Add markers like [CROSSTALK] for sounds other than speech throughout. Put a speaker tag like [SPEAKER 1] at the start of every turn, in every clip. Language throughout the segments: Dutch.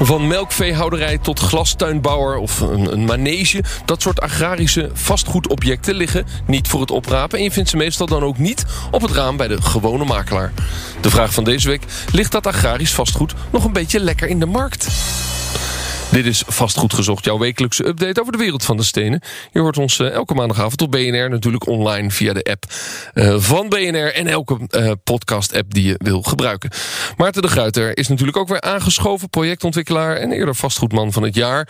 [SPEAKER 1] Van melkveehouderij tot glastuinbouwer of een, een, manege. Dat soort agrarische vastgoedobjecten liggen niet voor het oprapen. En je vindt ze meestal dan ook niet op het raam bij de gewone makelaar. De vraag van deze week: ligt dat agrarisch vastgoed nog een beetje lekker in de markt? Dit is Vastgoed Gezocht, jouw wekelijkse update over de wereld van de stenen. Je hoort ons uh, elke maandagavond op BNR, natuurlijk online via de app uh, van BNR en elke uh, podcast-app die je wil gebruiken. Maarten de Gruiter is natuurlijk ook weer aangeschoven, projectontwikkelaar en eerder vastgoedman van het jaar.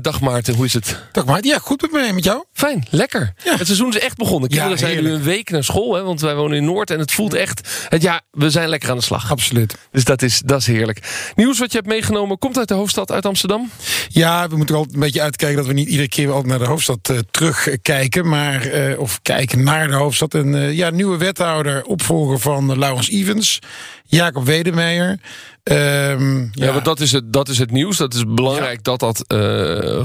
[SPEAKER 1] dag Maarten, hoe is het?
[SPEAKER 2] Dag Maarten, ja, goed met mij, met jou?
[SPEAKER 1] Fijn, lekker. Ja. Het seizoen is echt begonnen. Kinderen ja, zijn nu een week naar school, hè, want wij wonen in Noord en het voelt echt, het, ja, we zijn lekker aan de slag.
[SPEAKER 2] Absoluut.
[SPEAKER 1] Dus dat is, dat is heerlijk. Nieuws wat je hebt meegenomen komt uit de hoofdstad, uit Amsterdam?
[SPEAKER 2] Ja, we moeten altijd een beetje uitkijken dat we niet iedere keer altijd naar de hoofdstad uh, terugkijken. Maar, uh, of kijken naar de hoofdstad. En uh, ja, nieuwe wethouder, opvolger van Laurens Evans, Jacob Wedemeijer.
[SPEAKER 1] Um, ja, ja want dat is, het, dat is het nieuws. Dat is belangrijk ja. dat dat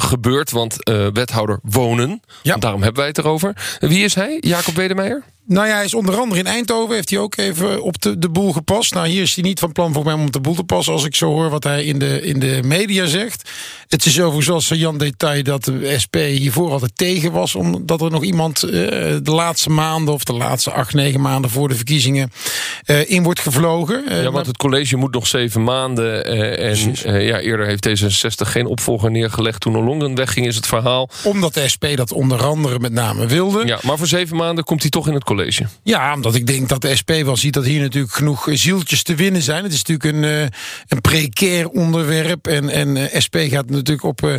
[SPEAKER 1] gebeurt. Want wethouder wonen. Ja. Daarom hebben wij het erover. Wie is hij? Jacob Wedemeijer?
[SPEAKER 2] Nou ja, hij is onder andere in Eindhoven. Heeft hij ook even op de, de boel gepast. Nou, hier is hij niet van plan voor mij om op de boel te passen. Als ik zo hoor wat hij in de, in de media zegt. Het is overigens zoals Jan Detail dat de SP hiervoor altijd tegen was. Omdat er nog iemand uh, de laatste maanden of de laatste acht, negen maanden voor de verkiezingen uh, in wordt gevlogen.
[SPEAKER 1] Uh, ja, want het college moet nog zeven maanden. en ja, eerder heeft D66 geen opvolger neergelegd. Toen Ollongren wegging is het verhaal.
[SPEAKER 2] Omdat de SP dat onder andere met name wilde.
[SPEAKER 1] Ja, maar voor zeven maanden komt hij toch in het college.
[SPEAKER 2] Ja, omdat ik denk dat de SP wel ziet dat hier natuurlijk genoeg zieltjes te winnen zijn. Het is natuurlijk een, een precair onderwerp. En, en SP gaat natuurlijk op uh,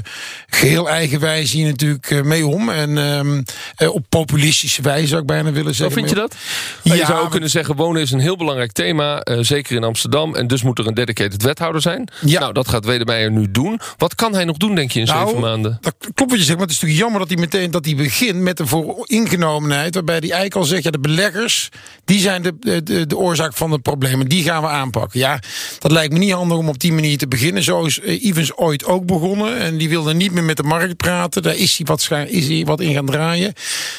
[SPEAKER 2] geheel eigen wijze hier natuurlijk mee om. En op populistische wijze zou ik bijna willen zeggen.
[SPEAKER 1] Hoe vind je dat? Ja, je zou ook kunnen zeggen, wonen is een heel belangrijk thema. zeker in Amsterdam. En dus moet er een dedicated wethouder zijn. Ja. Nou, dat gaat Wedemeijer nu doen. Wat kan hij nog doen, denk je, in nou, zeven maanden?
[SPEAKER 2] Dat klopt wat je zegt. Maar het is natuurlijk jammer dat hij meteen dat hij begint met een vooringenomenheid. Waarbij hij eigenlijk al zegt, ja, de beleggers, die zijn de, de, de oorzaak van het probleem. En die gaan we aanpakken. Ja, dat lijkt me niet handig om op die manier te beginnen. Zo is Evans ooit ook begonnen. En die wilde niet meer met de markt praten. Daar is hij wat, is hij wat in gaan draaien.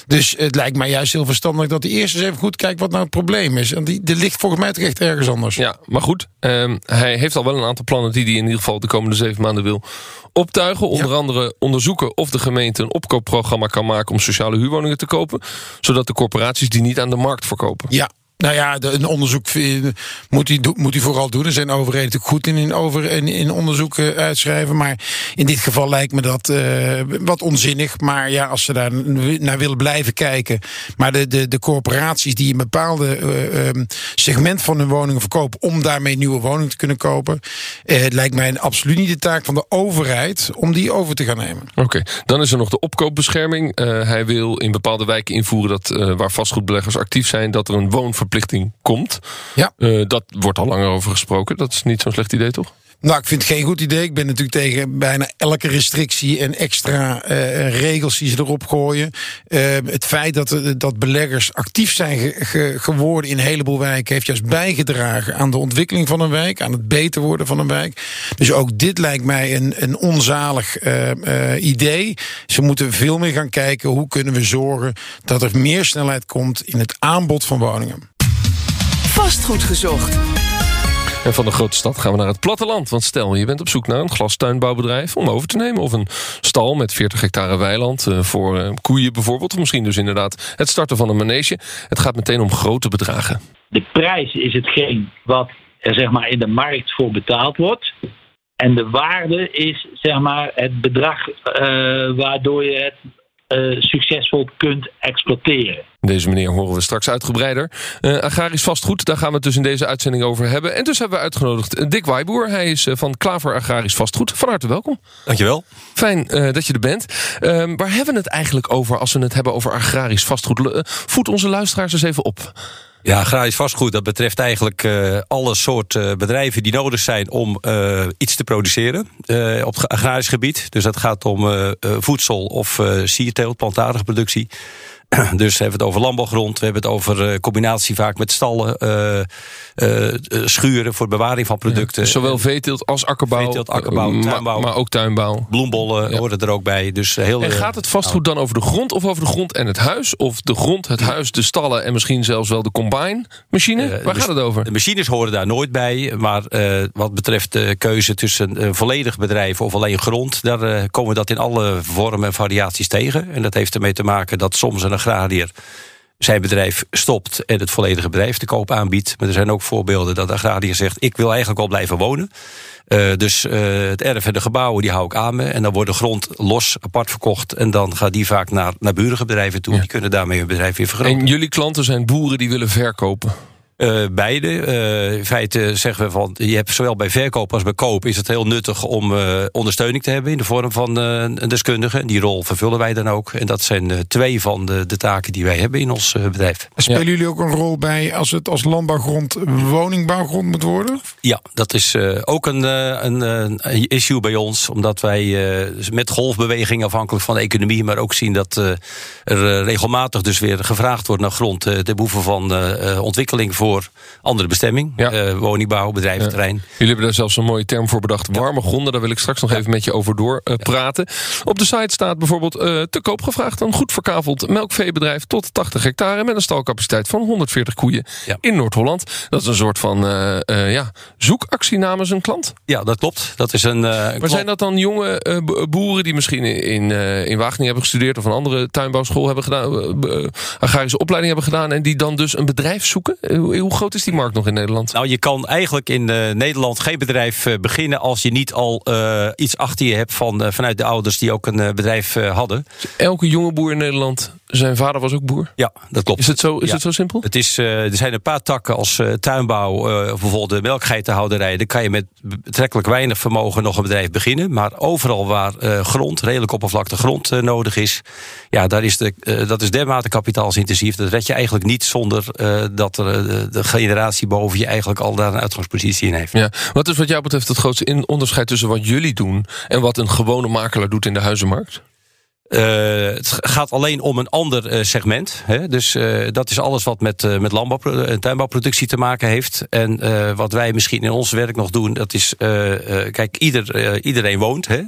[SPEAKER 2] Dus het lijkt mij juist heel verstandig dat hij eerst eens even goed kijkt wat nou het probleem is. En die, die ligt volgens mij toch echt ergens anders.
[SPEAKER 1] Ja, maar goed. Um, hij heeft al wel een aantal plannen die hij in ieder geval de komende zeven maanden wil optuigen. Onder ja. andere onderzoeken of de gemeente een opkoopprogramma kan maken om sociale huurwoningen te kopen. Zodat de corporaties die niet aan de markt verkopen.
[SPEAKER 2] Ja, nou ja, een onderzoek moet hij, moet vooral doen. Er zijn overheden natuurlijk goed in, in, over, in, in onderzoeken uitschrijven. Maar in dit geval lijkt me dat uh, wat onzinnig. Maar ja, als ze daar naar willen blijven kijken. Maar de, de, de corporaties die een bepaalde uh, um, segment van hun woningen verkopen. om daarmee nieuwe woningen te kunnen kopen. Het lijkt mij absoluut niet de taak van de overheid om die over te gaan nemen.
[SPEAKER 1] Oké, dan is er nog de opkoopbescherming. hij wil in bepaalde wijken invoeren dat waar vastgoedbeleggers actief zijn. dat er een woonverplichting verplichting komt. Ja. Uh, dat wordt al langer over gesproken. Dat is niet zo'n slecht idee, toch?
[SPEAKER 2] Nou, ik vind het geen goed idee. Ik ben natuurlijk tegen bijna elke restrictie en extra uh, regels die ze erop gooien. Uh, het feit dat, dat beleggers actief zijn ge ge geworden in een heleboel wijken, heeft juist bijgedragen aan de ontwikkeling van een wijk, aan het beter worden van een wijk. Dus ook dit lijkt mij een, een onzalig uh, idee. Ze moeten veel meer gaan kijken hoe kunnen we zorgen dat er meer snelheid komt in het aanbod van woningen.
[SPEAKER 3] Vastgoed gezocht.
[SPEAKER 1] En van de grote stad gaan we naar het platteland. Want stel, je bent op zoek naar een glastuinbouwbedrijf om over te nemen. Of een stal met 40 hectare weiland uh, voor uh, koeien bijvoorbeeld. Of misschien dus inderdaad het starten van een manege. Het gaat meteen om grote bedragen.
[SPEAKER 4] De prijs is hetgeen wat er zeg maar, in de markt voor betaald wordt. En de waarde is zeg maar, het bedrag uh, waardoor je het uh, succesvol kunt exploiteren.
[SPEAKER 1] Deze meneer horen we straks uitgebreider. Uh, agrarisch vastgoed, daar gaan we het dus in deze uitzending over hebben. En dus hebben we uitgenodigd Dick Waaiboer. Hij is uh, van Klaver Agrarisch Vastgoed. Van harte welkom.
[SPEAKER 5] Dankjewel.
[SPEAKER 1] Fijn dat je er bent. Ehm, waar hebben we het eigenlijk over als we het hebben over agrarisch vastgoed? voed onze luisteraars eens even op.
[SPEAKER 5] Ja, agrarisch vastgoed, dat betreft eigenlijk uh, alle soorten bedrijven die nodig zijn om uh, iets te produceren op het agrarisch gebied. Dus dat gaat om voedsel of sierteelt, plantaardige productie. [CLEARS THROAT] Dus we hebben het over landbouwgrond, we hebben het over uh, combinatie vaak met stallen, uh, uh, schuren voor bewaring van producten.
[SPEAKER 1] Ja, dus zowel veeteelt als akkerbouw,
[SPEAKER 5] veeteelt, akkerbouw tuinbouw,
[SPEAKER 1] maar, maar, ook tuinbouw.
[SPEAKER 5] Bloembollen ja. horen er ook bij. Dus heel,
[SPEAKER 1] en gaat het vastgoed dan over de grond of over de grond en het huis? Of de grond, het huis, de stallen en misschien zelfs wel de combine machine? Waar gaat het over?
[SPEAKER 5] De machines horen daar nooit bij, maar wat betreft de keuze tussen een volledig bedrijf of alleen grond, daar komen we dat in alle vormen en variaties tegen. En dat heeft ermee te maken dat soms een agrariër zijn bedrijf stopt en het volledige bedrijf te koop aanbiedt. Maar er zijn ook voorbeelden dat de agrariër zegt: ik wil eigenlijk al blijven wonen. Uh, dus uh, het erf en de gebouwen die hou ik aan me. En dan wordt de grond los, apart verkocht. En dan gaat die vaak naar, naar bedrijven toe. Ja. Die kunnen daarmee hun bedrijf weer vergroten.
[SPEAKER 1] En jullie klanten zijn boeren die willen verkopen?
[SPEAKER 5] Uh, beide. Uh, in feite zeggen we van, je hebt zowel bij verkoop als bij koop is het heel nuttig om uh, ondersteuning te hebben in de vorm van een deskundige. Die rol vervullen wij dan ook. En dat zijn twee van de, de, taken die wij hebben in ons bedrijf.
[SPEAKER 2] Spelen ja. jullie ook een rol bij als het als landbouwgrond woningbouwgrond moet worden?
[SPEAKER 5] Ja, dat is ook een, een, issue bij ons. Omdat wij met golfbeweging afhankelijk van de economie, maar ook zien dat er regelmatig dus weer gevraagd wordt naar grond ten behoeve van ontwikkeling voor andere bestemming. Ja. Uh, woningbouw, bedrijventerrein.
[SPEAKER 1] Jullie hebben daar zelfs een mooie term voor bedacht. Warme gronden, daar wil ik straks nog even met je over door uh, praten. Op de site staat bijvoorbeeld uh, te koop gevraagd... een goed verkaveld melkveebedrijf tot 80 hectare... met een stalcapaciteit van 140 koeien in Noord-Holland. Dat is een soort van ja, zoekactie namens een klant.
[SPEAKER 5] Ja, dat klopt. Dat is een,
[SPEAKER 1] maar zijn dat dan jonge boeren die misschien in, in Wageningen hebben gestudeerd... of een andere tuinbouwschool hebben gedaan... agrarische opleiding hebben gedaan... en die dan dus een bedrijf zoeken? Hoe groot is die markt nog in Nederland?
[SPEAKER 5] Nou, je kan eigenlijk in uh, Nederland geen bedrijf uh, beginnen als je niet al uh, iets achter je hebt van, vanuit de ouders die ook een bedrijf hadden.
[SPEAKER 1] Dus elke jonge boer in Nederland, zijn vader was ook boer?
[SPEAKER 5] Ja, dat klopt.
[SPEAKER 1] Is het zo, is ja. het zo simpel?
[SPEAKER 5] Het is, er zijn een paar takken als tuinbouw, of bijvoorbeeld de melkgeitenhouderij. Daar kan je met betrekkelijk weinig vermogen nog een bedrijf beginnen. Maar overal waar grond, redelijk oppervlakte grond nodig is, ja, daar is de, dat is dermate kapitaalsintensief. Dat red je eigenlijk niet zonder dat er de generatie boven je eigenlijk al daar een uitgangspositie in heeft.
[SPEAKER 1] Ja. Wat is wat jou betreft het grootste onderscheid tussen wat jullie doen en wat een gewone makelaar doet in de huizenmarkt?
[SPEAKER 5] Uh, het gaat alleen om een ander uh, segment. Hè? Dus uh, dat is alles wat met, met landbouw tuinbouwproductie te maken heeft. En wat wij misschien in ons werk nog doen, dat is... kijk, ieder, iedereen woont. Hè?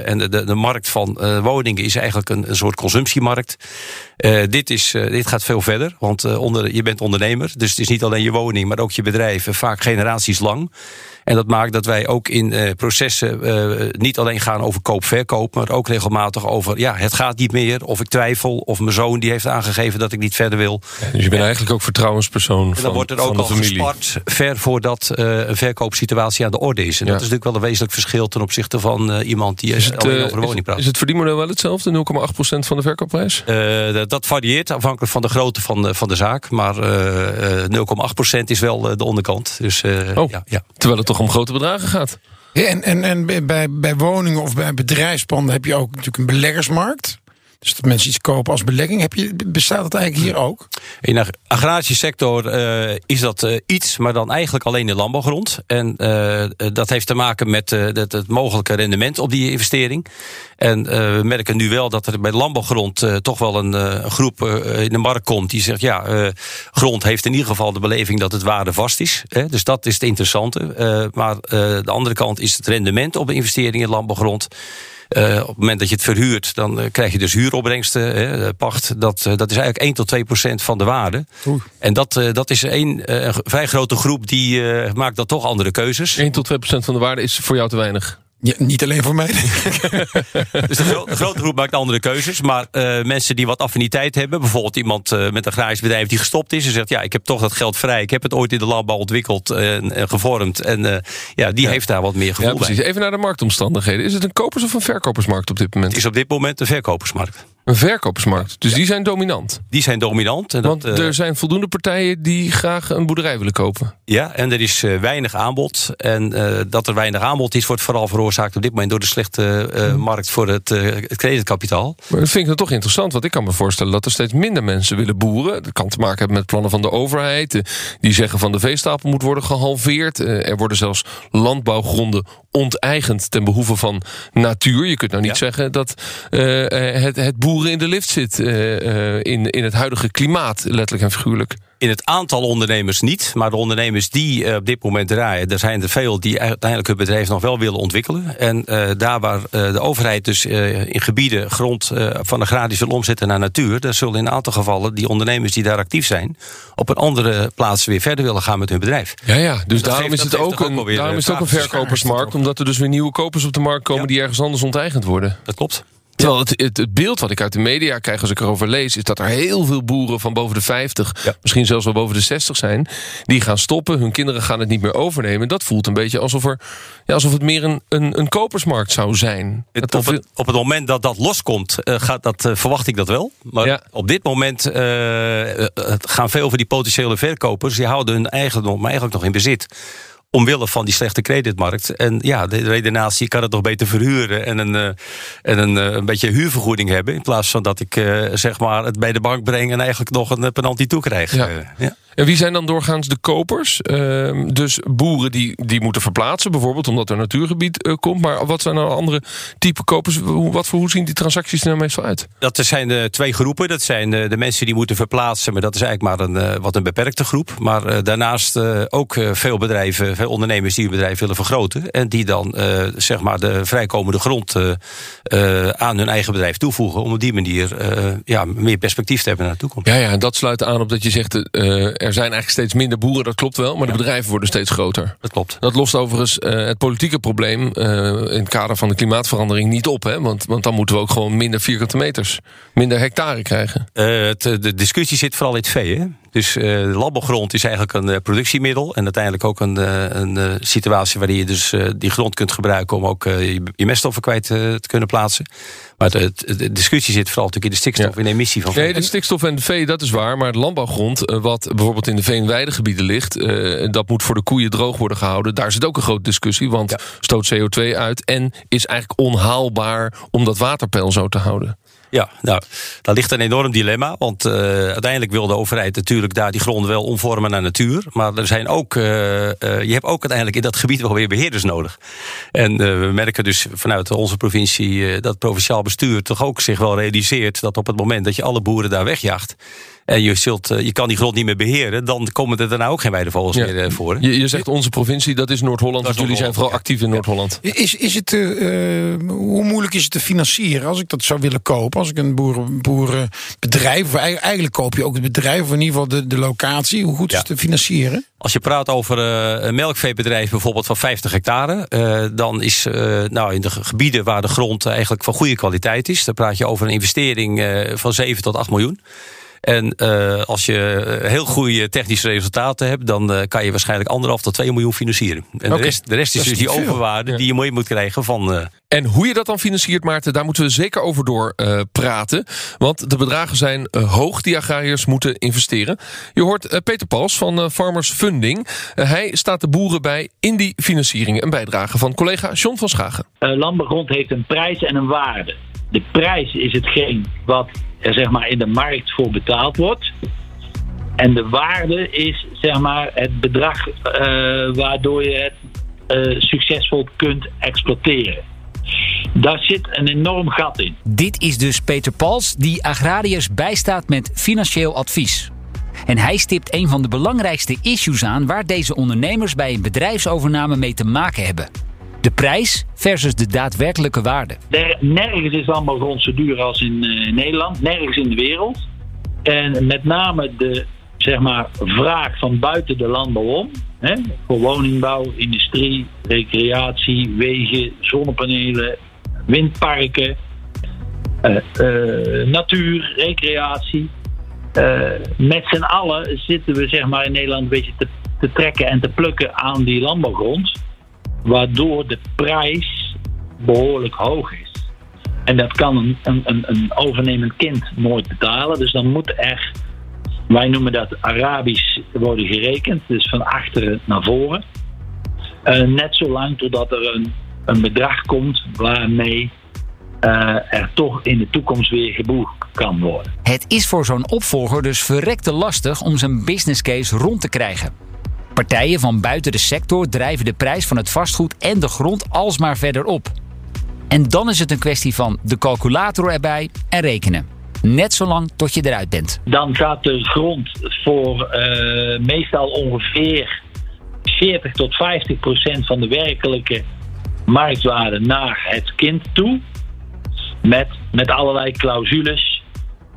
[SPEAKER 5] en de, de, de, markt van woningen is eigenlijk een, een soort consumptiemarkt. dit, is, dit gaat veel verder, want onder, je bent ondernemer. Dus het is niet alleen je woning, maar ook je bedrijf. vaak generaties lang. En dat maakt dat wij ook in uh, processen uh, niet alleen gaan over koop-verkoop, maar ook regelmatig over ja, het gaat niet meer, of ik twijfel, of mijn zoon die heeft aangegeven dat ik niet verder wil.
[SPEAKER 1] Ja, dus je bent eigenlijk ook vertrouwenspersoon. En
[SPEAKER 5] dan
[SPEAKER 1] van,
[SPEAKER 5] wordt er ook al gespart ver voordat uh, een verkoopsituatie aan de orde is. En ja. dat is natuurlijk wel een wezenlijk verschil ten opzichte van iemand die is het, alleen over de woning praat.
[SPEAKER 1] Is het verdienmodel wel hetzelfde, 0,8% van de verkoopprijs?
[SPEAKER 5] dat varieert afhankelijk van de grootte van de, van de zaak, maar 0,8% is wel de onderkant. Dus,
[SPEAKER 1] oh,
[SPEAKER 5] ja, ja.
[SPEAKER 1] Terwijl het om grote bedragen gaat.
[SPEAKER 2] Ja, en, en, en bij, bij woningen of bij bedrijfspanden heb je ook natuurlijk een beleggersmarkt. Dus dat mensen iets kopen als belegging. Heb je, bestaat dat eigenlijk hier ook?
[SPEAKER 5] In de agrarische sector uh, is dat uh, iets, maar dan eigenlijk alleen de landbouwgrond. En uh, dat heeft te maken met het, het, mogelijke rendement op die investering. En we merken nu wel dat er bij de landbouwgrond toch wel een groep in de markt komt die zegt: ja, grond heeft in ieder geval de beleving dat het waarde vast is. Hè? Dus dat is het interessante. maar de andere kant is het rendement op een investering in landbouwgrond. Uh, op het moment dat je het verhuurt, dan uh, krijg je dus huuropbrengsten, hè, pacht. Dat, uh, dat is eigenlijk 1 tot 2 procent van de waarde. Oei. En dat, dat is een vrij grote groep die maakt dan toch andere keuzes.
[SPEAKER 1] 1 tot 2 procent van de waarde is voor jou te weinig.
[SPEAKER 2] Ja, niet alleen voor mij. [LAUGHS]
[SPEAKER 5] dus de, gro de, grote groep maakt andere keuzes. Maar uh, mensen die wat affiniteit hebben, bijvoorbeeld iemand uh, met een agrarisch bedrijf die gestopt is en zegt: Ja, ik heb toch dat geld vrij. Ik heb het ooit in de landbouw ontwikkeld en, en gevormd. En uh, ja, die ja. heeft daar wat meer gevoel
[SPEAKER 1] ja, precies.
[SPEAKER 5] Bij.
[SPEAKER 1] Even naar de marktomstandigheden. Is het een kopers- of een verkopersmarkt op dit moment?
[SPEAKER 5] Het is op dit moment een verkopersmarkt.
[SPEAKER 1] Een verkopersmarkt. Dus die zijn dominant.
[SPEAKER 5] Die zijn dominant. En dat,
[SPEAKER 1] Want
[SPEAKER 5] eh,
[SPEAKER 1] er zijn voldoende partijen die graag een boerderij willen kopen.
[SPEAKER 5] Ja, en er is eh, weinig aanbod. En eh, dat er weinig aanbod is, wordt vooral veroorzaakt op dit moment door de slechte eh, markt voor het, eh, het kredietkapitaal.
[SPEAKER 1] Maar dat vind ik dan toch interessant, want ik kan me voorstellen dat er steeds minder mensen willen boeren. Dat kan te maken hebben met plannen van de overheid. eh, Die zeggen van de veestapel moet worden gehalveerd. Eh, Er worden zelfs landbouwgronden onteigend ten behoeve van natuur. Je kunt nou niet
[SPEAKER 5] Ja.
[SPEAKER 1] zeggen dat eh, het, het boeren in de lift zit eh, eh, in, in het huidige klimaat, letterlijk en figuurlijk.
[SPEAKER 5] In het aantal ondernemers niet, maar de ondernemers die eh, op dit moment draaien, er zijn er veel die uiteindelijk hun bedrijf nog wel willen ontwikkelen. En eh, daar waar eh, de overheid dus in gebieden grond van agrarisch wil omzetten naar natuur, daar zullen in een aantal gevallen die ondernemers die daar actief zijn, op een andere plaats weer verder willen gaan met hun bedrijf.
[SPEAKER 1] Ja, ja. Dus
[SPEAKER 5] dat
[SPEAKER 1] daarom
[SPEAKER 5] geeft-
[SPEAKER 1] is het ook een, daarom is het ook een verkopersmarkt, omdat er dus weer nieuwe kopers op de markt komen
[SPEAKER 5] Ja.
[SPEAKER 1] die ergens anders onteigend worden.
[SPEAKER 5] Dat klopt.
[SPEAKER 1] Terwijl het, het, het beeld wat ik uit de media krijg als ik erover lees... is dat er heel veel boeren van boven de 50,
[SPEAKER 5] Ja.
[SPEAKER 1] misschien zelfs wel boven de 60 zijn... die gaan stoppen, hun kinderen gaan het niet meer overnemen. Dat voelt een beetje alsof, er, ja, alsof het meer een, een, een kopersmarkt zou zijn.
[SPEAKER 5] Het- op, het, op het moment dat dat loskomt, eh, gaat dat, eh, verwacht ik dat wel. Maar
[SPEAKER 1] Ja.
[SPEAKER 5] op dit moment eh, gaan veel van die potentiële verkopers... die houden hun eigendom eigenlijk nog in bezit. Omwille van die slechte creditmarkt. En ja, de redenatie, kan het nog beter verhuren... en een, eh, en een, eh, een beetje huurvergoeding hebben... in plaats van dat ik eh, zeg maar het bij de bank breng... en eigenlijk nog een penalty toekrijg.
[SPEAKER 1] Ja.
[SPEAKER 5] Ja.
[SPEAKER 1] En wie zijn dan doorgaans de kopers? Ehm, dus boeren die, die moeten verplaatsen, bijvoorbeeld omdat er natuurgebied eh, komt. Maar wat zijn dan andere type kopers? Hoe, wat voor, hoe zien die transacties er nou meestal uit?
[SPEAKER 5] Dat zijn eh, twee groepen. Dat zijn eh, de mensen die moeten verplaatsen, maar dat is eigenlijk maar een, wat een beperkte groep. Maar daarnaast ook veel bedrijven, veel ondernemers die hun bedrijf willen vergroten. En die dan zeg maar de vrijkomende grond aan hun eigen bedrijf toevoegen. Om op die manier ja, meer perspectief te hebben naar de toekomst.
[SPEAKER 1] Ja, ja, en dat sluit aan op dat je zegt... er zijn eigenlijk steeds minder boeren, dat klopt wel. Maar de bedrijven worden steeds groter.
[SPEAKER 5] Dat klopt.
[SPEAKER 1] Dat lost overigens eh, het politieke probleem eh, in het kader van de klimaatverandering niet op. Hè? Want, want dan moeten we ook gewoon minder vierkante meters, minder hectare krijgen.
[SPEAKER 5] Eh, het, de discussie zit vooral in het vee. Hè? Dus eh, de landbouwgrond is eigenlijk een eh, productiemiddel. En uiteindelijk ook een, eh, een eh, situatie waarin je dus eh, die grond kunt gebruiken om ook eh, je, je meststoffen kwijt eh, te kunnen plaatsen. Maar de, de, discussie zit vooral natuurlijk in de stikstof
[SPEAKER 1] Ja.
[SPEAKER 5] de emissie van
[SPEAKER 1] Nee,
[SPEAKER 5] vee.
[SPEAKER 1] de stikstof en de vee, dat is waar. Maar landbouwgrond, eh, wat bijvoorbeeld in de veenweidegebieden ligt... eh, dat moet voor de koeien droog worden gehouden. Daar zit ook een grote discussie, want
[SPEAKER 5] Ja.
[SPEAKER 1] stoot CO2 uit... en is eigenlijk onhaalbaar om dat waterpeil zo te houden.
[SPEAKER 5] Ja, nou, daar ligt een enorm dilemma. Want eh, uiteindelijk wil de overheid natuurlijk daar die gronden wel omvormen naar natuur. Maar er zijn ook, eh, je hebt ook uiteindelijk in dat gebied wel weer beheerders nodig. En we merken dus vanuit onze provincie dat provinciaal bestuur toch ook zich wel realiseert dat op het moment dat je alle boeren daar wegjaagt. En je, zult, eh, je kan die grond niet meer beheren, dan komen er daarna ook geen weidevogels
[SPEAKER 1] Ja.
[SPEAKER 5] meer eh, voor.
[SPEAKER 1] Je, je zegt onze provincie, dat is Noord-Holland.
[SPEAKER 5] Is
[SPEAKER 1] jullie zijn vooral actief in Noord-Holland.
[SPEAKER 2] Is, is het, eh, hoe moeilijk is het te financieren als ik dat zou willen kopen? Als ik een boeren, boerenbedrijf, of eigenlijk, koop je ook het bedrijf, of in ieder geval de, de locatie. Hoe goed is het te financieren?
[SPEAKER 5] Als je praat over eh, een melkveebedrijf bijvoorbeeld van 50 hectare, eh, dan is eh, nou in de ge- gebieden waar de grond eigenlijk van goede kwaliteit is, dan praat je over een investering eh, van 7 tot 8 miljoen. En eh, als je eh, heel goede technische resultaten hebt, dan eh, kan je waarschijnlijk anderhalf tot 2 miljoen financieren. En de, rest, de rest is dus die
[SPEAKER 2] veel.
[SPEAKER 5] overwaarde
[SPEAKER 1] Ja.
[SPEAKER 5] die je mee moet krijgen van. eh,
[SPEAKER 1] En hoe je dat dan financiert, Maarten, daar moeten we zeker over door eh, praten. Want de bedragen zijn hoog die agrariërs moeten investeren. Je hoort eh, Peter Pals van Farmers Funding. Hij staat de boeren bij in die financiering. Een bijdrage van collega John van Schagen.
[SPEAKER 4] Eh, landbouwgrond heeft een prijs en een waarde. De prijs is hetgeen wat er zeg maar, in de markt voor betaald wordt. En de waarde is zeg maar, het bedrag eh, waardoor je het eh, succesvol kunt exploiteren. Daar zit een enorm gat in.
[SPEAKER 6] Dit is dus Peter Pals, die agrariërs bijstaat met financieel advies. En hij stipt een van de belangrijkste issues aan waar deze ondernemers bij een bedrijfsovername mee te maken hebben. De prijs versus de daadwerkelijke waarde.
[SPEAKER 4] Ner- Nergens is landbouwgrond zo duur als in eh, Nederland, nergens in de wereld. En met name de zeg maar, vraag van buiten de landbouw om, hè, voor woningbouw, industrie, recreatie, wegen, zonnepanelen, windparken, eh, eh, natuur, recreatie. Met z'n allen zitten we zeg maar, in Nederland een beetje te, te trekken en te plukken aan die landbouwgrond waardoor de prijs behoorlijk hoog is. En dat kan een, een, een, overnemend kind nooit betalen. Dus dan moet er, wij noemen dat Arabisch worden gerekend. Dus van achteren naar voren. Eh, net zolang totdat er een, een bedrag komt waarmee eh, er toch in de toekomst weer geboekt kan worden.
[SPEAKER 6] Het is voor zo'n opvolger dus verrekte lastig om zijn business case rond te krijgen. Partijen van buiten de sector drijven de prijs van het vastgoed en de grond alsmaar verder op. En dan is het een kwestie van de calculator erbij en rekenen. Net zolang tot je eruit bent.
[SPEAKER 4] Dan gaat de grond voor eh, meestal ongeveer 40 tot 50 procent van de werkelijke marktwaarde naar het kind toe. Met, met allerlei clausules,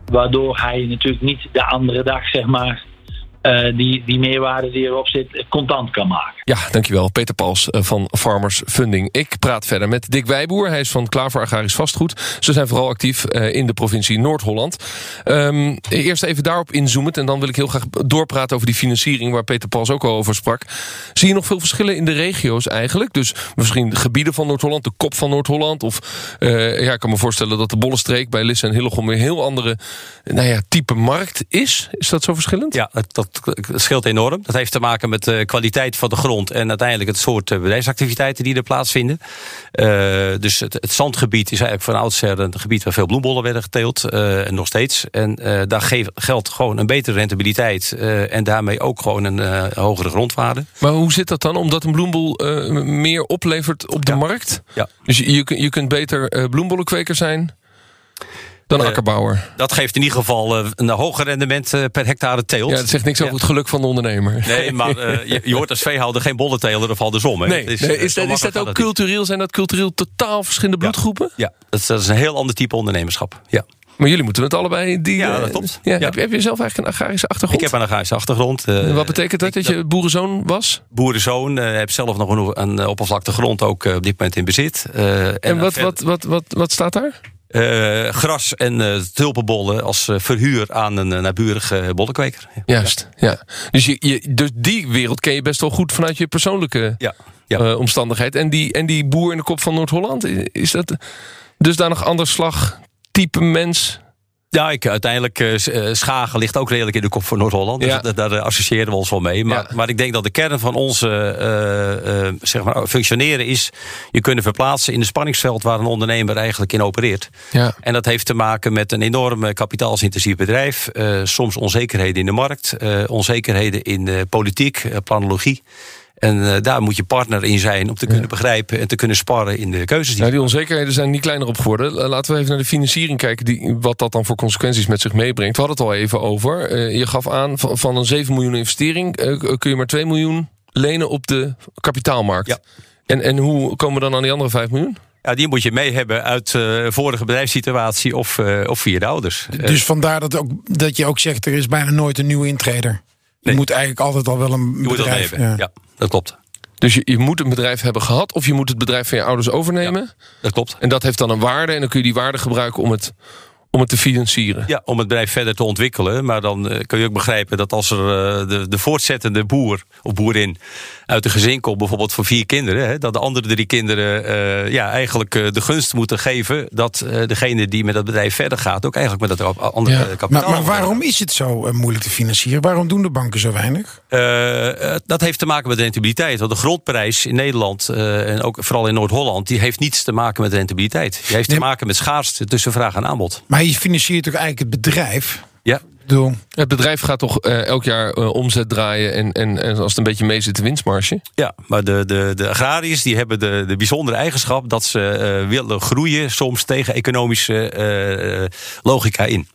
[SPEAKER 4] waardoor hij natuurlijk niet de andere dag, zeg maar, die, die meerwaarde die erop zit, contant kan maken.
[SPEAKER 1] Ja, dankjewel. Peter Pals eh, van Farmers Funding. Ik praat verder met Dick Wijboer. Hij is van Klaver Agrarisch Vastgoed. Ze zijn vooral actief uh, in de provincie Noord-Holland. Um, eerst even daarop inzoomend en dan wil ik heel graag doorpraten over die financiering waar Peter Pals ook al over sprak. Zie je nog veel verschillen in de regio's eigenlijk? Dus misschien gebieden van Noord-Holland, de kop van Noord-Holland of uh, ja, ik kan me voorstellen dat de Bollestreek bij Lisse en Hillegom weer een heel andere nou ja, type markt is. Is dat zo verschillend?
[SPEAKER 5] Ja, dat, dat scheelt enorm. Dat heeft te maken met de kwaliteit van de grond en uiteindelijk het soort eh, bedrijfsactiviteiten die er plaatsvinden. Uh, dus het, het, zandgebied is eigenlijk van oudsher een gebied waar veel bloembollen werden geteeld. Uh, en nog steeds. En uh, daar geeft, geldt gewoon een betere rentabiliteit. en daarmee ook gewoon een hogere grondwaarde.
[SPEAKER 1] Maar hoe zit dat dan? Omdat een bloembol meer oplevert op de
[SPEAKER 5] ja.
[SPEAKER 1] markt?
[SPEAKER 5] Ja.
[SPEAKER 1] Dus je, je kunt beter bloembollenkweker zijn? Dan
[SPEAKER 5] Uh,
[SPEAKER 1] akkerbouwer.
[SPEAKER 5] Dat geeft in ieder geval uh, een hoger rendement uh, per hectare teelt.
[SPEAKER 1] Ja, dat zegt niks over het geluk van de ondernemer.
[SPEAKER 5] Nee, maar [LAUGHS] je, je, hoort als veehouder geen bollenteler of andersom. Hè?
[SPEAKER 1] Nee, is, nee, is, dat, is dat ook cultureel? Zijn dat cultureel totaal verschillende bloedgroepen?
[SPEAKER 5] Ja, ja dat, is, dat, is, een heel ander type ondernemerschap. Ja.
[SPEAKER 1] Maar jullie moeten het allebei... Die,
[SPEAKER 5] ja, dat klopt.
[SPEAKER 1] Ja, ja. Heb, heb, je zelf eigenlijk een agrarische achtergrond?
[SPEAKER 5] Ik heb een agrarische achtergrond.
[SPEAKER 1] wat betekent dat, dat je boerenzoon was?
[SPEAKER 5] Boerenzoon. heb zelf nog een, een oppervlakte grond ook op dit moment in bezit.
[SPEAKER 1] en en wat, wat, wat, wat, wat staat daar?
[SPEAKER 5] Uh, gras en uh, tulpenbollen als uh, verhuur aan een naburige bollenkweker.
[SPEAKER 1] Juist, ja. ja. Dus, je, je, dus die wereld ken je best wel goed vanuit je persoonlijke
[SPEAKER 5] ja, ja.
[SPEAKER 1] omstandigheid. En die, en die boer in de kop van Noord-Holland, is dat dus daar nog ander slag type mens?
[SPEAKER 5] Ja, ik, uiteindelijk uh, Schagen ligt ook redelijk in de kop van Noord-Holland. Dus daar, daar associëren we ons wel mee. Maar,
[SPEAKER 1] ja.
[SPEAKER 5] maar ik denk dat de kern van onze uh, uh, zeg maar, functioneren is... je kunnen verplaatsen in het spanningsveld waar een ondernemer eigenlijk in opereert.
[SPEAKER 1] Ja.
[SPEAKER 5] En dat heeft te maken met een enorm kapitaalsintensief bedrijf. soms onzekerheden in de markt. onzekerheden in de politiek, planologie. En uh, daar moet je partner in zijn om te kunnen ja. begrijpen en te kunnen sparren in de keuzes. Die,
[SPEAKER 1] nou, die onzekerheden zijn niet kleiner op geworden. Laten we even naar de financiering kijken, die, wat dat dan voor consequenties met zich meebrengt. We hadden het al even over. Uh, je gaf aan van, van, een 7 miljoen investering uh, kun je maar 2 miljoen lenen op de kapitaalmarkt.
[SPEAKER 5] Ja.
[SPEAKER 1] En, en hoe komen we dan aan die andere 5 miljoen?
[SPEAKER 5] Ja, die moet je mee hebben uit uh, vorige bedrijfssituatie of, uh, of via de ouders.
[SPEAKER 2] Dus vandaar dat, ook, dat je ook zegt, er is bijna nooit een nieuwe intreder. Je nee. moet eigenlijk altijd al wel een
[SPEAKER 5] je
[SPEAKER 2] bedrijf
[SPEAKER 5] hebben. Ja. ja, dat klopt.
[SPEAKER 1] Dus je, je, moet een bedrijf hebben gehad... of je moet het bedrijf van je ouders overnemen.
[SPEAKER 5] Ja, dat klopt.
[SPEAKER 1] En dat heeft dan een waarde... en dan kun je die waarde gebruiken om het, om het te financieren.
[SPEAKER 5] Ja, om het bedrijf verder te ontwikkelen. Maar dan uh, kun je ook begrijpen dat als er uh, de, de voortzettende boer of boerin... uit een gezin komt, bijvoorbeeld voor vier kinderen... Hè, dat de andere drie kinderen uh, ja, eigenlijk de gunst moeten geven... dat degene die met dat bedrijf verder gaat... ook eigenlijk met dat andere
[SPEAKER 2] ja.
[SPEAKER 5] kapitaal...
[SPEAKER 2] Maar, maar waarom is het zo moeilijk te financieren? Waarom doen de banken zo weinig?
[SPEAKER 5] dat heeft te maken met rentabiliteit. Want de grondprijs in Nederland... en ook vooral in Noord-Holland... die heeft niets te maken met rentabiliteit. Die heeft nee, te maken met schaarste tussen vraag en aanbod.
[SPEAKER 2] Maar je financiert toch eigenlijk het bedrijf?
[SPEAKER 5] Ja.
[SPEAKER 2] Doe.
[SPEAKER 1] Het bedrijf gaat toch uh, elk jaar uh, omzet draaien en, en, en als het een beetje mee zit de winstmarge?
[SPEAKER 5] Ja, maar de, de, de agrariërs die hebben de, de bijzondere eigenschap dat ze uh, willen groeien soms tegen economische logica in.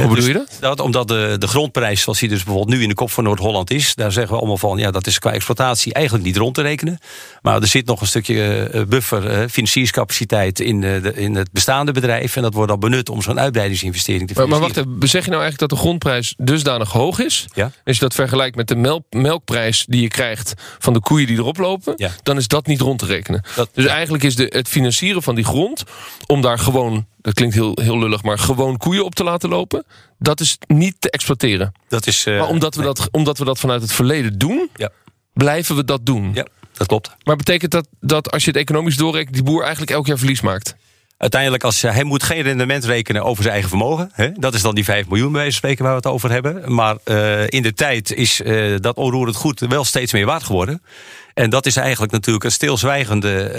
[SPEAKER 1] Hoe bedoel je dat?
[SPEAKER 5] dus dat? Omdat de, de grondprijs, zoals die dus bijvoorbeeld nu in de kop van Noord-Holland is, daar zeggen we allemaal van, ja, dat is qua exploitatie eigenlijk niet rond te rekenen. Maar er zit nog een stukje uh, buffer, uh, financierscapaciteit in, de, in het bestaande bedrijf. En dat wordt dan benut om zo'n uitbreidingsinvestering te financieren.
[SPEAKER 1] Maar wacht even, zeg je nou eigenlijk dat de grondprijs dusdanig hoog is?
[SPEAKER 5] Ja.
[SPEAKER 1] Als je dat vergelijkt met de melk, melkprijs die je krijgt van de koeien die erop lopen,
[SPEAKER 5] ja.
[SPEAKER 1] dan is dat niet rond te rekenen.
[SPEAKER 5] Dat,
[SPEAKER 1] dus eigenlijk is de, het financieren van die grond, om daar gewoon dat klinkt heel, heel lullig, maar gewoon koeien op te laten lopen, dat is niet te exploiteren.
[SPEAKER 5] Dat is, uh,
[SPEAKER 1] maar omdat we,
[SPEAKER 5] nee.
[SPEAKER 1] dat, omdat we dat vanuit het verleden doen,
[SPEAKER 5] ja.
[SPEAKER 1] blijven we dat doen.
[SPEAKER 5] Ja, dat klopt.
[SPEAKER 1] Maar betekent dat dat als je het economisch doorrekent, die boer eigenlijk elk jaar verlies maakt?
[SPEAKER 5] Uiteindelijk, als, hij moet geen rendement rekenen over zijn eigen vermogen. Hè? Dat is dan die 5 miljoen bij wijze van spreken waar we het over hebben. Maar in de tijd is dat onroerend goed wel steeds meer waard geworden. En dat is eigenlijk natuurlijk een stilzwijgende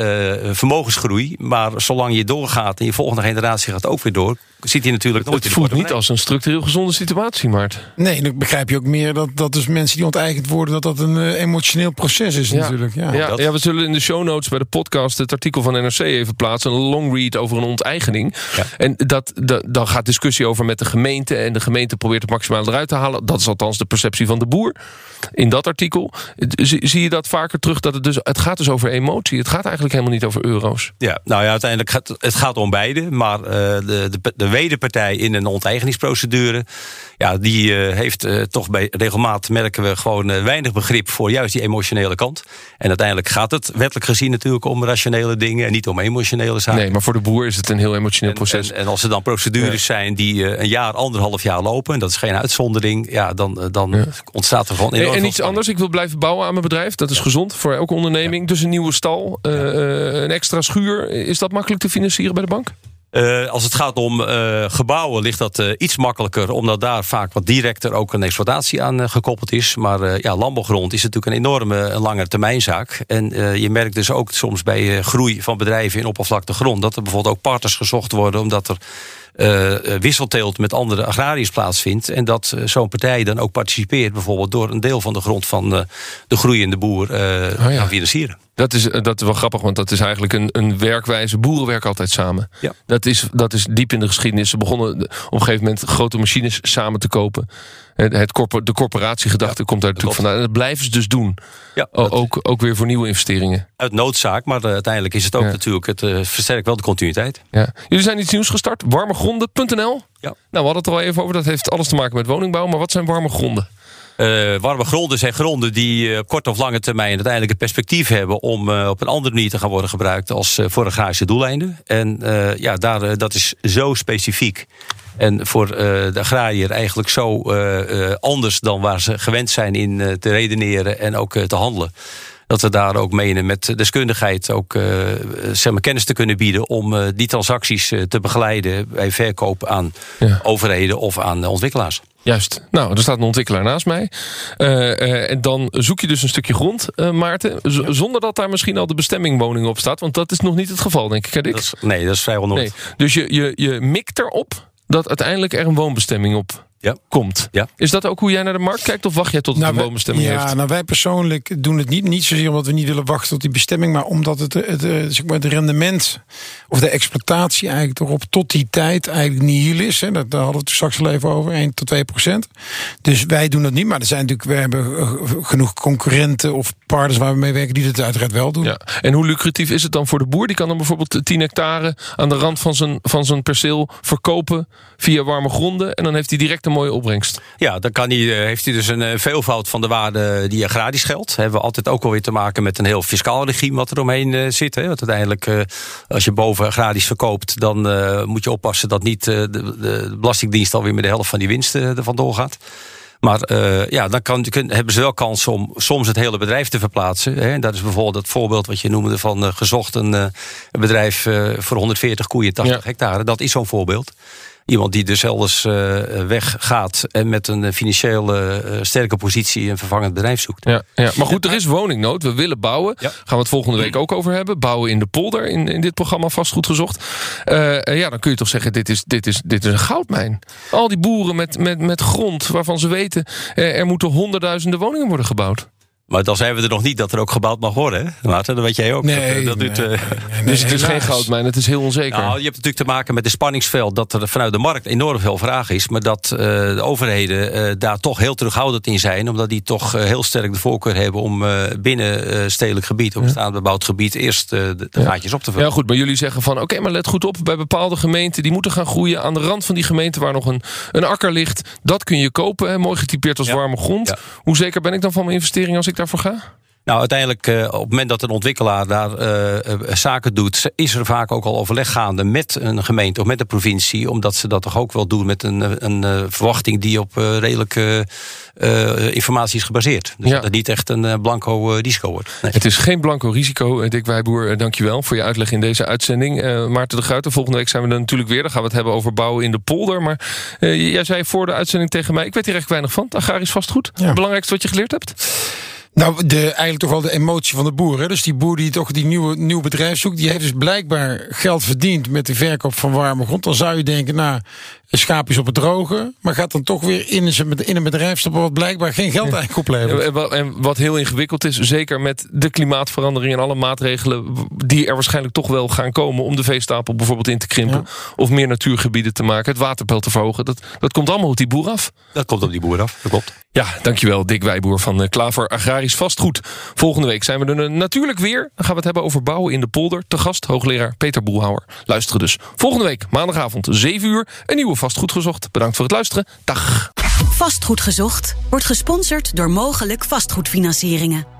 [SPEAKER 5] uh, vermogensgroei. Maar zolang je doorgaat en je volgende generatie gaat ook weer door, ziet hij natuurlijk nooit
[SPEAKER 1] Het voelt niet als een structureel gezonde situatie, Maart.
[SPEAKER 2] Nee, dan begrijp je ook meer dat, dat dus mensen die onteigend worden, dat dat een uh, emotioneel proces is
[SPEAKER 1] ja.
[SPEAKER 2] natuurlijk. Ja.
[SPEAKER 1] Ja, ja, we zullen in de show notes bij de podcast het artikel van NRC even plaatsen. Een long read over een onteigening. Ja. En dat, dat, dan gaat discussie over met de gemeente. En de gemeente probeert het maximaal eruit te halen. Dat is althans de perceptie van de boer. In dat artikel zie je dat vaker terug. Dat het, dus, het gaat dus over emotie. Het gaat eigenlijk helemaal niet over euro's.
[SPEAKER 5] Ja, nou ja, uiteindelijk gaat het gaat om beide. Maar uh, de, de, de wederpartij in een onteigeningsprocedure ja, die uh, heeft uh, toch bij regelmaat merken we gewoon uh, weinig begrip voor juist die emotionele kant. En uiteindelijk gaat het wettelijk gezien natuurlijk om rationele dingen en niet om emotionele zaken.
[SPEAKER 1] Nee, maar voor de boer is het een heel emotioneel proces.
[SPEAKER 5] En, en, als er dan procedures ja. zijn die een jaar, anderhalf jaar lopen, en dat is geen uitzondering, ja, dan, dan ja. ontstaat er gewoon.
[SPEAKER 1] En, en iets anders, ik wil blijven bouwen aan mijn bedrijf. Dat is gezond voor elke onderneming. Dus een nieuwe stal, een extra schuur. Is dat makkelijk te financieren bij de bank?
[SPEAKER 5] Uh, als het gaat om uh, gebouwen ligt dat uh, iets makkelijker, omdat daar vaak wat directer ook een exploitatie aan gekoppeld is. Maar ja, landbouwgrond is natuurlijk een enorme een lange termijnzaak. En je merkt dus ook soms bij groei van bedrijven in oppervlakte grond dat er bijvoorbeeld ook partners gezocht worden, omdat er wisselteelt met andere agrariërs plaatsvindt. En dat zo'n partij dan ook participeert, bijvoorbeeld door een deel van de grond van de groeiende boer oh ja. gaan financieren.
[SPEAKER 1] Dat is, dat is wel grappig, want dat is eigenlijk een, een werkwijze. Boeren werken altijd samen.
[SPEAKER 5] Ja.
[SPEAKER 1] Dat, is, dat is diep in de geschiedenis. Ze begonnen op een gegeven moment grote machines samen te kopen. Het corpor de corporatiegedachte ja, komt daar natuurlijk vandaan. En dat blijven ze dus doen.
[SPEAKER 5] Ja,
[SPEAKER 1] o, ook, ook weer voor nieuwe investeringen.
[SPEAKER 5] Uit noodzaak, maar uh, uiteindelijk is het ook ja. natuurlijk... het uh, versterkt wel de continuïteit.
[SPEAKER 1] Ja. Jullie zijn iets nieuws gestart, warmegronden.nl.
[SPEAKER 5] Ja.
[SPEAKER 1] Nou, we hadden het er al even over. Dat heeft alles te maken met woningbouw. Maar wat zijn warme gronden?
[SPEAKER 5] Uh, warme gronden zijn gronden die op uh, korte of lange termijn uiteindelijk het perspectief hebben om uh, op een andere manier te gaan worden gebruikt als voor agrarische doeleinden. En ja, daar, dat is zo specifiek. En voor de agrariër eigenlijk zo anders dan waar ze gewend zijn in te redeneren en ook te handelen dat we daar ook menen met deskundigheid ook uh, zeg maar, kennis te kunnen bieden om uh, die transacties uh, te begeleiden bij verkoop aan ja. overheden of aan ontwikkelaars.
[SPEAKER 1] Juist. Nou, er staat een ontwikkelaar naast mij. en dan zoek je dus een stukje grond, Maarten. Z ja. Zonder dat daar misschien al de bestemming woning op staat. Want dat is nog niet het geval, denk ik. Hè, Dick?
[SPEAKER 5] Dat is, nee, dat is vrijwel nooit. Nee.
[SPEAKER 1] Dus je, je, je mikt erop dat uiteindelijk er een woonbestemming op
[SPEAKER 5] ja.
[SPEAKER 1] komt.
[SPEAKER 5] Ja.
[SPEAKER 1] Is dat ook hoe jij naar de markt kijkt? Of wacht jij tot het
[SPEAKER 2] nou,
[SPEAKER 1] een woonbestemming
[SPEAKER 2] ja,
[SPEAKER 1] heeft?
[SPEAKER 2] Ja, nou wij persoonlijk doen het niet. Niet zozeer omdat we niet willen wachten tot die bestemming. Maar omdat het, het, het, zeg maar het rendement of de exploitatie eigenlijk erop tot die tijd eigenlijk nihil is. Hè. Dat, daar hadden we het straks al even over. 1 tot 2 procent. Dus wij doen dat niet. Maar er zijn natuurlijk, we hebben genoeg concurrenten of partners waar we mee werken die het uiteraard wel doen.
[SPEAKER 1] Ja. En hoe lucratief is het dan voor de boer? Die kan dan bijvoorbeeld 10 hectare aan de rand van zijn, van zijn perceel verkopen via warme gronden. En dan heeft hij direct een mooie opbrengst.
[SPEAKER 5] Ja, dan kan hij, heeft hij dus een veelvoud van de waarde die agrarisch geldt. Hebben we altijd ook alweer te maken met een heel fiscaal regime wat er omheen zit. Hè. Want uiteindelijk, als je boven agrarisch verkoopt, dan moet je oppassen dat niet de, de Belastingdienst alweer met de helft van die winst uh, ervan doorgaat. Maar uh, ja, dan kan, kun, hebben ze wel kans om soms het hele bedrijf te verplaatsen. Hè. Dat is bijvoorbeeld het voorbeeld wat je noemde van uh, gezocht een, uh, bedrijf voor 140 koeien, 80 ja. hectare. Dat is zo'n voorbeeld. Iemand die dus elders uh, weggaat en met een financiële uh, sterke positie een vervangend bedrijf zoekt.
[SPEAKER 1] Ja, ja. Maar goed, er is woningnood. We willen bouwen. Ja. Gaan we het volgende week ook over hebben. Bouwen in de polder in, in dit programma vastgoed gezocht. Uh, ja, dan kun je toch zeggen, dit is, dit is, dit is een goudmijn. Al die boeren met, met, met grond waarvan ze weten... er moeten honderdduizenden woningen worden gebouwd.
[SPEAKER 5] Maar dan zijn we er nog niet dat er ook gebouwd mag worden, hè? Maarten, dat weet jij ook.
[SPEAKER 2] Nee,
[SPEAKER 5] dat, dat
[SPEAKER 2] nee,
[SPEAKER 5] doet, uh,
[SPEAKER 2] nee, [LAUGHS] nee,
[SPEAKER 1] dus het is geen goudmijn, het is heel onzeker.
[SPEAKER 5] Nou, je hebt natuurlijk te maken met de spanningsveld dat er vanuit de markt enorm veel vraag is. Maar dat uh, de overheden uh, daar toch heel terughoudend in zijn. Omdat die toch heel sterk de voorkeur hebben om binnen stedelijk gebied, op bestaand bebouwd gebied, eerst de, de gaatjes op te vullen.
[SPEAKER 1] Ja, goed, maar jullie zeggen van oké, okay, maar let goed op, bij bepaalde gemeenten die moeten gaan groeien. Aan de rand van die gemeente waar nog een, een akker ligt, dat kun je kopen. Hè, mooi getypeerd als
[SPEAKER 5] ja.
[SPEAKER 1] warme grond.
[SPEAKER 5] Ja.
[SPEAKER 1] Hoe zeker ben ik dan van mijn investering als ik daarvoor ga?
[SPEAKER 5] Nou, uiteindelijk, uh, op het moment dat een ontwikkelaar daar uh, zaken doet, is er vaak ook al overleg gaande met een gemeente of met de provincie, omdat ze dat toch ook wel doen met een, een verwachting die op redelijke informatie is gebaseerd. Dus ja. dat het niet echt een blanco risico wordt.
[SPEAKER 1] Nee. Het is geen blanco risico. Dick Wijboer, dankjewel voor je uitleg in deze uitzending. Maarten de Gruiter, volgende week zijn we er natuurlijk weer. Dan gaan we het hebben over bouwen in de polder. Maar jij zei voor de uitzending tegen mij, ik weet hier echt weinig van. Agrarisch vastgoed. Ja. Het belangrijkste wat je geleerd hebt?
[SPEAKER 2] Nou, de, eigenlijk toch wel de emotie van de boer. Hè? Dus die boer die toch die nieuwe, nieuw bedrijf zoekt, die heeft dus blijkbaar geld verdiend met de verkoop van warme grond. Dan zou je denken, nou, schaapjes op het droge, maar gaat dan toch weer in een, in een bedrijf stappen wat blijkbaar geen geld eigenlijk oplevert.
[SPEAKER 1] En wat heel ingewikkeld is, zeker met de klimaatverandering en alle maatregelen die er waarschijnlijk toch wel gaan komen om de veestapel bijvoorbeeld in te krimpen of meer natuurgebieden te maken, het waterpeil te verhogen. Dat, dat komt allemaal op die boer af.
[SPEAKER 5] Dat komt op die boer af, dat klopt.
[SPEAKER 1] Ja, dankjewel Dick Wijboer van eh, Klaver Agrarisch Vastgoed. Volgende week zijn we er natuurlijk weer. Dan gaan we het hebben over bouwen in de polder. Te gast hoogleraar Peter Boelhouwer. Luisteren dus. Volgende week, maandagavond, 7 uur, een nieuwe Vastgoed Gezocht. Bedankt voor het luisteren. Dag.
[SPEAKER 7] Vastgoed Gezocht wordt gesponsord door Mogelijk Vastgoedfinancieringen.